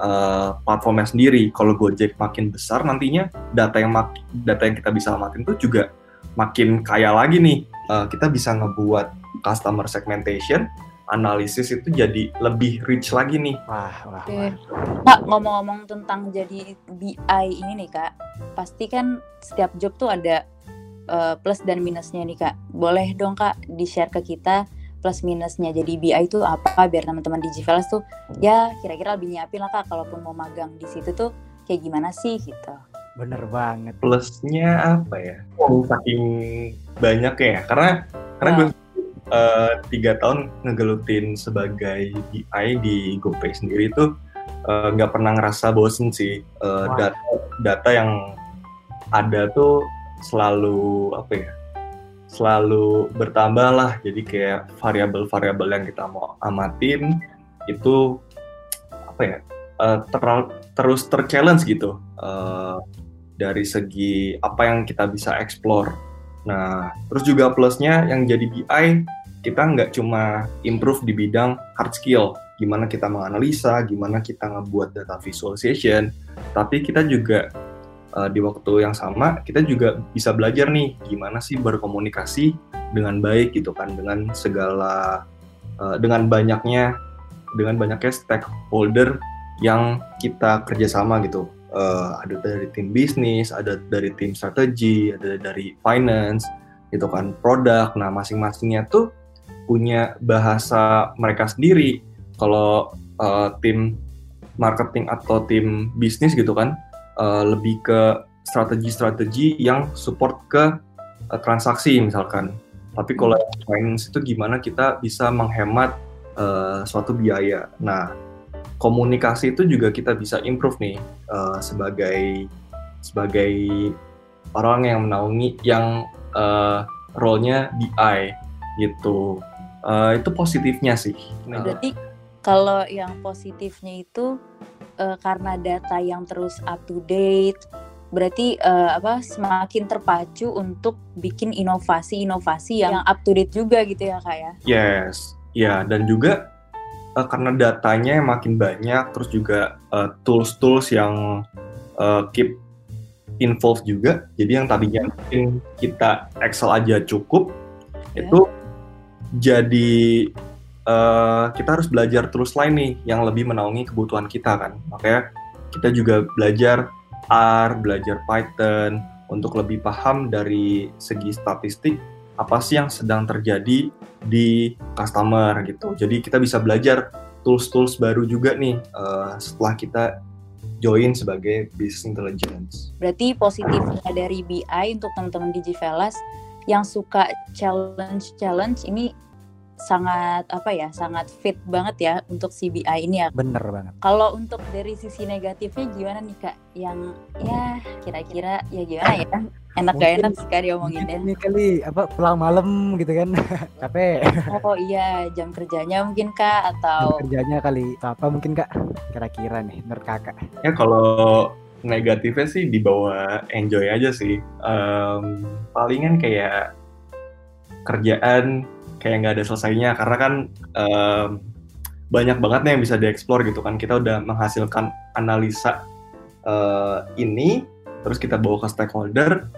uh, platformnya sendiri. Kalau Gojek makin besar nantinya data yang mak data yang kita bisa amatin tuh juga makin kaya lagi nih. Uh, kita bisa ngebuat customer segmentation, analisis itu jadi lebih rich lagi nih. Wah, wah, Oke. Kak, ngomong-ngomong tentang jadi BI ini nih Kak, pasti kan setiap job tuh ada uh, plus dan minusnya nih Kak. Boleh dong Kak di-share ke kita plus minusnya. Jadi BI itu apa biar teman-teman Digivelas tuh ya kira-kira lebih nyiapin lah kak kalaupun mau magang di situ tuh kayak gimana sih gitu. Bener banget. Plusnya apa ya? Oh, saking banyak ya karena karena gue uh, tiga tahun ngegelutin sebagai BI di GoPay sendiri itu eh, nggak uh, pernah ngerasa bosen sih. Uh, data data yang ada tuh selalu apa ya selalu bertambah lah jadi kayak variabel-variabel yang kita mau amatin itu apa ya uh, ter terus terchallenge gitu uh, dari segi apa yang kita bisa explore. Nah terus juga plusnya yang jadi BI kita nggak cuma improve di bidang hard skill gimana kita menganalisa gimana kita ngebuat data visualization tapi kita juga uh, di waktu yang sama kita juga bisa belajar nih gimana sih berkomunikasi dengan baik gitu kan dengan segala uh, dengan banyaknya dengan banyaknya stakeholder yang kita kerjasama gitu. Uh, ada dari tim bisnis ada dari tim strategi ada dari finance gitu kan produk. Nah masing-masingnya tuh punya bahasa mereka sendiri. Kalau uh, tim marketing atau tim bisnis gitu kan uh, lebih ke strategi-strategi yang support ke uh, transaksi misalkan. Tapi kalau finance itu gimana kita bisa menghemat uh, suatu biaya. Nah, komunikasi itu juga kita bisa improve nih uh, sebagai sebagai orang yang menaungi yang uh, role-nya BI gitu. Uh, itu positifnya sih. Nah. Berarti kalau yang positifnya itu uh, karena data yang terus up to date berarti uh, apa semakin terpacu untuk bikin inovasi-inovasi yang up to date juga gitu ya kak ya? Yes. Ya dan juga uh, karena datanya yang makin banyak terus juga uh, tools-tools yang uh, keep involved juga jadi yang tadinya mungkin kita Excel aja cukup yeah. itu jadi uh, kita harus belajar terus lain nih yang lebih menaungi kebutuhan kita kan. Makanya kita juga belajar R, belajar Python untuk lebih paham dari segi statistik apa sih yang sedang terjadi di customer gitu. Jadi kita bisa belajar tools-tools baru juga nih uh, setelah kita join sebagai business intelligence. Berarti positifnya dari BI untuk teman-teman Digivelas yang suka challenge-challenge ini sangat apa ya sangat fit banget ya untuk CBI ini ya. Bener banget. Kalau untuk dari sisi negatifnya gimana nih kak? Yang ya kira-kira ya gimana ya? Enak mungkin, gak enak sekali omongin ya? Ini kali apa pulang malam gitu kan. Capek. Oh iya jam kerjanya mungkin kak atau jam kerjanya kali. Apa mungkin kak? Kira-kira nih menurut kakak. Ya kalau negatifnya sih dibawa enjoy aja sih. Um, palingan kayak kerjaan kayak nggak ada selesainya. Karena kan um, banyak banget nih yang bisa dieksplor gitu kan. Kita udah menghasilkan analisa uh, ini terus kita bawa ke stakeholder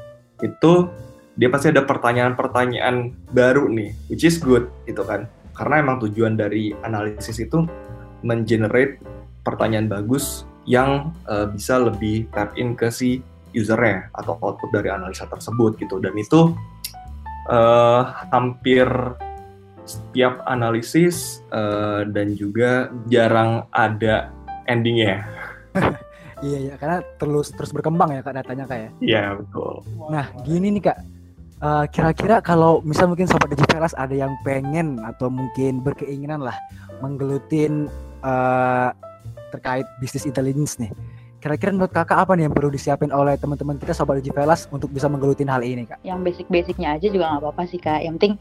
itu dia pasti ada pertanyaan-pertanyaan baru nih which is good gitu kan. Karena emang tujuan dari analisis itu mengenerate pertanyaan bagus yang uh, bisa lebih tap in ke si usernya atau output dari analisa tersebut gitu. Dan itu uh, hampir setiap analisis uh, dan juga jarang ada endingnya. iya ya karena terus terus berkembang ya kak datanya kak ya. Iya betul. Nah gini nih kak, Uh, kira-kira kalau misal mungkin sobat Digitalas ada yang pengen atau mungkin berkeinginan lah menggelutin uh, terkait bisnis intelligence nih. Kira-kira menurut kakak apa nih yang perlu disiapin oleh teman-teman kita sobat Digivelas untuk bisa menggelutin hal ini kak? Yang basic-basicnya aja juga nggak apa-apa sih kak. Yang penting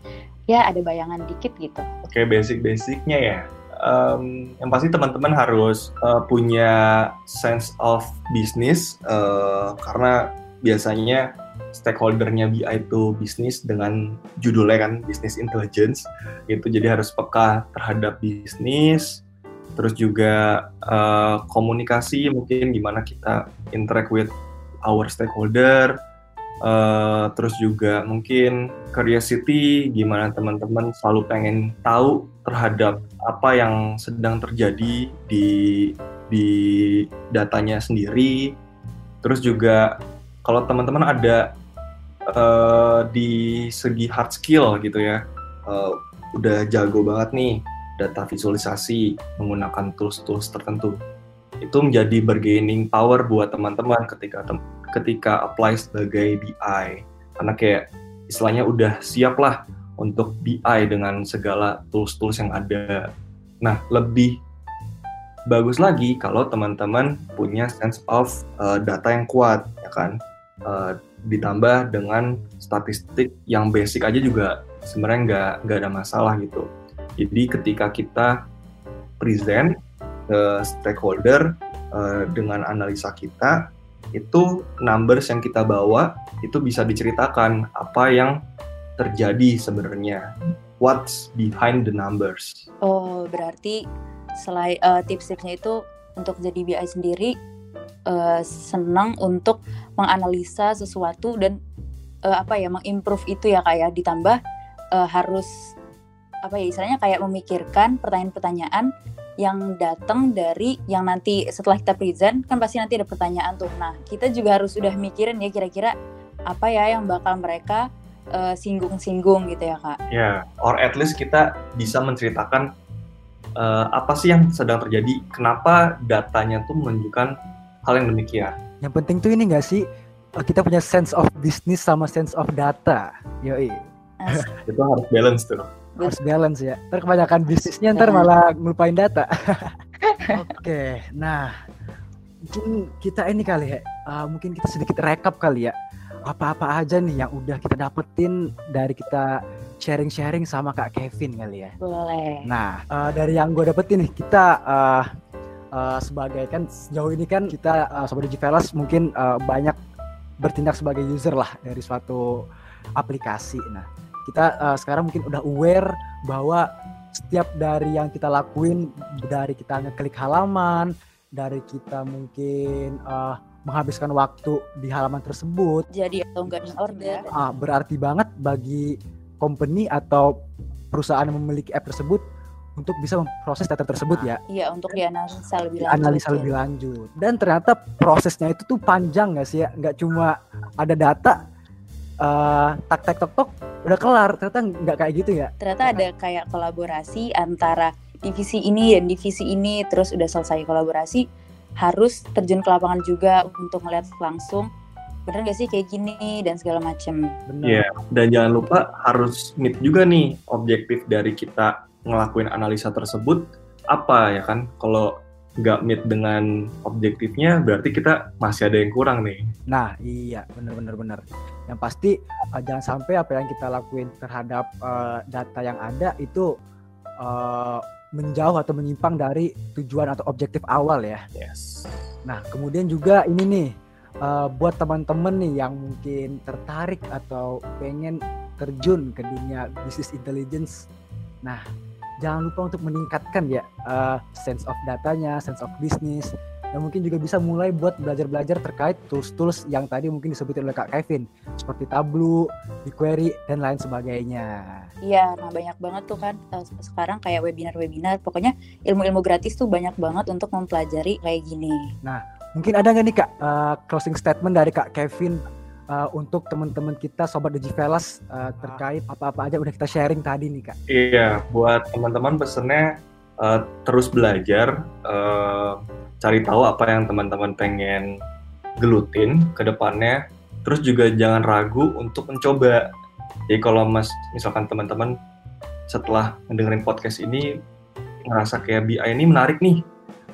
ya ada bayangan dikit gitu. Oke basic-basicnya ya. Um, yang pasti teman-teman harus uh, punya sense of business uh, karena biasanya stakeholdernya BI itu bisnis dengan judulnya kan bisnis intelligence itu jadi harus peka terhadap bisnis terus juga uh, komunikasi mungkin gimana kita interact with our stakeholder uh, terus juga mungkin curiosity gimana teman-teman selalu pengen tahu terhadap apa yang sedang terjadi di di datanya sendiri. Terus juga kalau teman-teman ada uh, di segi hard skill gitu ya uh, udah jago banget nih data visualisasi menggunakan tools-tools tertentu itu menjadi bargaining power buat teman-teman ketika ketika apply sebagai BI karena kayak istilahnya udah siap lah untuk BI dengan segala tools-tools yang ada. Nah, lebih bagus lagi kalau teman-teman punya sense of uh, data yang kuat, ya kan? Uh, ditambah dengan statistik yang basic aja juga sebenarnya nggak nggak ada masalah gitu. Jadi ketika kita present ke stakeholder uh, dengan analisa kita, itu numbers yang kita bawa itu bisa diceritakan apa yang terjadi sebenarnya. What's behind the numbers? Oh, berarti selain uh, tips-tipsnya itu untuk jadi BI sendiri uh, senang untuk menganalisa sesuatu dan uh, apa ya mengimprove itu ya kayak ya. ditambah uh, harus apa ya istilahnya kayak memikirkan pertanyaan-pertanyaan yang datang dari yang nanti setelah kita present kan pasti nanti ada pertanyaan tuh. Nah kita juga harus udah mikirin ya kira-kira apa ya yang bakal mereka singgung-singgung uh, gitu ya kak. Ya, yeah, or at least kita bisa menceritakan uh, apa sih yang sedang terjadi, kenapa datanya tuh menunjukkan hal yang demikian. Yang penting tuh ini nggak sih eh, kita punya sense of business sama sense of data, yoi. itu harus balance tuh. Harus balance ya. Ntar kebanyakan bisnisnya ntar malah ngelupain data. Oke, okay, nah mungkin kita ini kali ya, uh, mungkin kita sedikit rekap kali ya. Apa-apa aja nih yang udah kita dapetin dari kita sharing-sharing sama Kak Kevin kali ya. Boleh. Nah, uh, dari yang gue dapetin nih, kita uh, uh, sebagai kan sejauh ini kan kita uh, sobat Digivelas mungkin uh, banyak bertindak sebagai user lah dari suatu aplikasi. Nah, kita uh, sekarang mungkin udah aware bahwa setiap dari yang kita lakuin dari kita ngeklik halaman, dari kita mungkin uh, menghabiskan waktu di halaman tersebut. Jadi atau enggak order. Uh, berarti banget bagi company atau perusahaan yang memiliki app tersebut untuk bisa memproses data tersebut ya. Iya, untuk dianalisa lebih lanjut. Analisa ya. lebih lanjut. Dan ternyata prosesnya itu tuh panjang gak sih ya? Nggak cuma ada data, uh, tak tak tok tok udah kelar. Ternyata nggak kayak gitu ya. Ternyata ada kayak kolaborasi antara divisi ini dan divisi ini, terus udah selesai kolaborasi, harus terjun ke lapangan juga untuk melihat langsung bener gak sih kayak gini dan segala macem. Iya, yeah. dan jangan lupa harus meet juga nih objektif dari kita ngelakuin analisa tersebut apa ya kan kalau nggak meet dengan objektifnya berarti kita masih ada yang kurang nih. Nah iya bener-bener bener. Yang pasti uh, jangan sampai apa yang kita lakuin terhadap uh, data yang ada itu uh, menjauh atau menyimpang dari tujuan atau objektif awal ya. Yes. Nah kemudian juga ini nih uh, buat teman-teman nih yang mungkin tertarik atau pengen terjun ke dunia bisnis intelligence. Nah jangan lupa untuk meningkatkan ya uh, sense of datanya, sense of business, dan mungkin juga bisa mulai buat belajar-belajar terkait tools-tools yang tadi mungkin disebutin oleh Kak Kevin, seperti Tableau, BigQuery, dan lain sebagainya. Iya, nah banyak banget tuh kan uh, sekarang kayak webinar-webinar, pokoknya ilmu-ilmu gratis tuh banyak banget untuk mempelajari kayak gini. Nah, mungkin ada nggak nih Kak uh, closing statement dari Kak Kevin uh, untuk teman-teman kita sobat Digivelas uh, terkait apa-apa aja udah kita sharing tadi nih kak. Iya, buat teman-teman pesennya uh, terus belajar, uh, cari tahu apa yang teman-teman pengen gelutin ke depannya. Terus juga jangan ragu untuk mencoba. Jadi kalau mas misalkan teman-teman setelah mendengarin podcast ini ngerasa kayak BI ini menarik nih,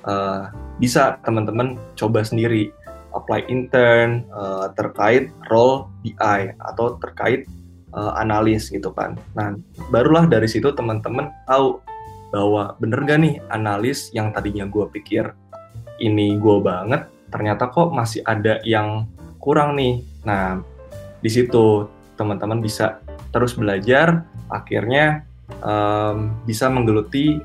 uh, bisa teman-teman coba sendiri apply intern uh, terkait role BI atau terkait uh, analis gitu kan. Nah, barulah dari situ teman-teman tahu bahwa bener gak nih analis yang tadinya gue pikir ini gue banget, ternyata kok masih ada yang kurang nih. Nah, di situ teman-teman bisa terus belajar, akhirnya um, bisa menggeluti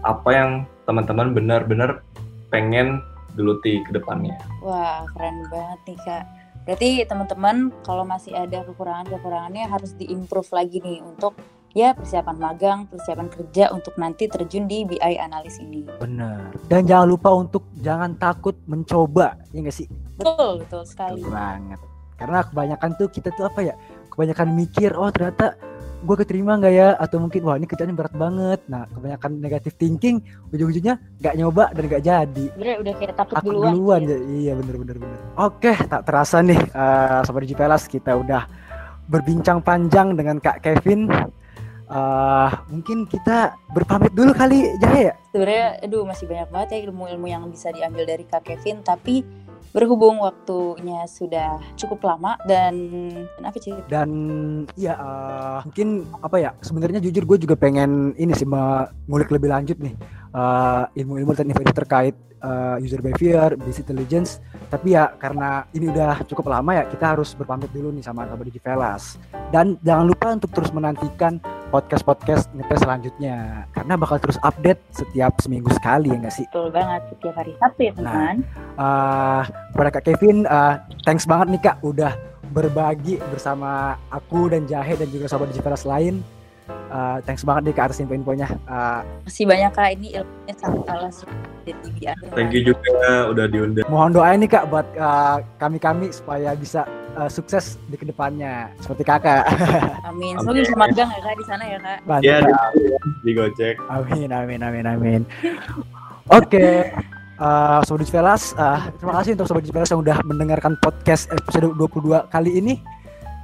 apa yang teman-teman benar-benar pengen geluti ke depannya. Wah, keren banget nih Kak. Berarti teman-teman kalau masih ada kekurangan-kekurangannya harus diimprove lagi nih untuk ya persiapan magang, persiapan kerja untuk nanti terjun di BI analis ini. Benar. Dan jangan lupa untuk jangan takut mencoba, ya nggak sih? Betul, betul sekali. Betul banget. Karena kebanyakan tuh kita tuh apa ya? Kebanyakan mikir, oh ternyata gue keterima nggak ya atau mungkin wah ini kerjanya berat banget nah kebanyakan negatif thinking ujung-ujungnya nggak nyoba dan nggak jadi Bener, udah kayak takut, takut duluan, duluan gitu. ya. iya bener bener bener oke tak terasa nih uh, sobat Jipelas kita udah berbincang panjang dengan Kak Kevin uh, mungkin kita berpamit dulu kali Jahe ya sebenarnya aduh masih banyak banget ya ilmu-ilmu yang bisa diambil dari Kak Kevin tapi berhubung waktunya sudah cukup lama dan apa sih dan ya uh, mungkin apa ya sebenarnya jujur gue juga pengen ini sih mengulik lebih lanjut nih uh, ilmu-ilmu dan informasi terkait uh, user behavior, business intelligence. Tapi ya karena ini udah cukup lama ya kita harus berpamit dulu nih sama Sobat Velas. Dan jangan lupa untuk terus menantikan podcast-podcast ngetes selanjutnya karena bakal terus update setiap seminggu sekali ya nggak sih? Betul banget setiap hari Sabtu ya teman-teman. Nah, uh, kepada Kak Kevin, uh, thanks banget nih Kak udah berbagi bersama aku dan Jahe dan juga Sobat Velas lain uh, thanks banget nih ke atas info-infonya. Uh, Masih banyak kak ini ilmunya sangat alas jadi biar. Thank you juga udah diundang. Mohon doa nih kak buat kami-kami uh, supaya bisa uh, sukses di ke depannya seperti kakak. Amin. Semoga bisa magang ya kak di sana ya kak. Iya di, di Gojek. Amin amin amin amin. Oke. Okay. Uh, Sobat Velas, uh, terima kasih untuk Sobat Velas yang udah mendengarkan podcast episode 22 kali ini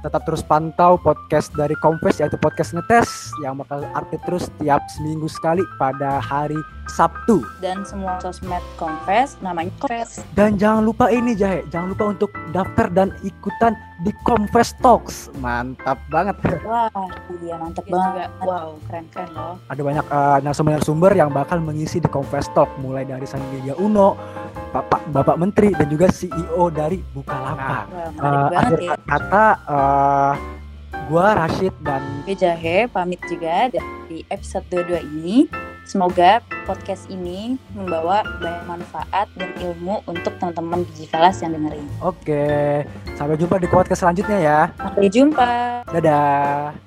tetap terus pantau podcast dari Kompes yaitu podcast ngetes yang bakal update terus tiap seminggu sekali pada hari Sabtu. Dan semua sosmed Kompes namanya Kompes. Dan jangan lupa ini Jahe, jangan lupa untuk daftar dan ikutan di Kompes Talks. Mantap banget. Wah, iya mantap ya banget. Juga. Wow, keren-keren loh. Ada banyak uh, narasumber-narasumber yang bakal mengisi di Kompes Talk mulai dari Sandiaga Uno, Bapak Bapak Menteri dan juga CEO dari Bukalapak. Nah, uh, akhir ya. kata uh, gua Rashid dan Jahe pamit juga dari episode 22 ini. Semoga podcast ini membawa banyak manfaat dan ilmu untuk teman-teman Digivalas yang dengerin. Oke, sampai jumpa di podcast selanjutnya ya. Sampai jumpa. Dadah.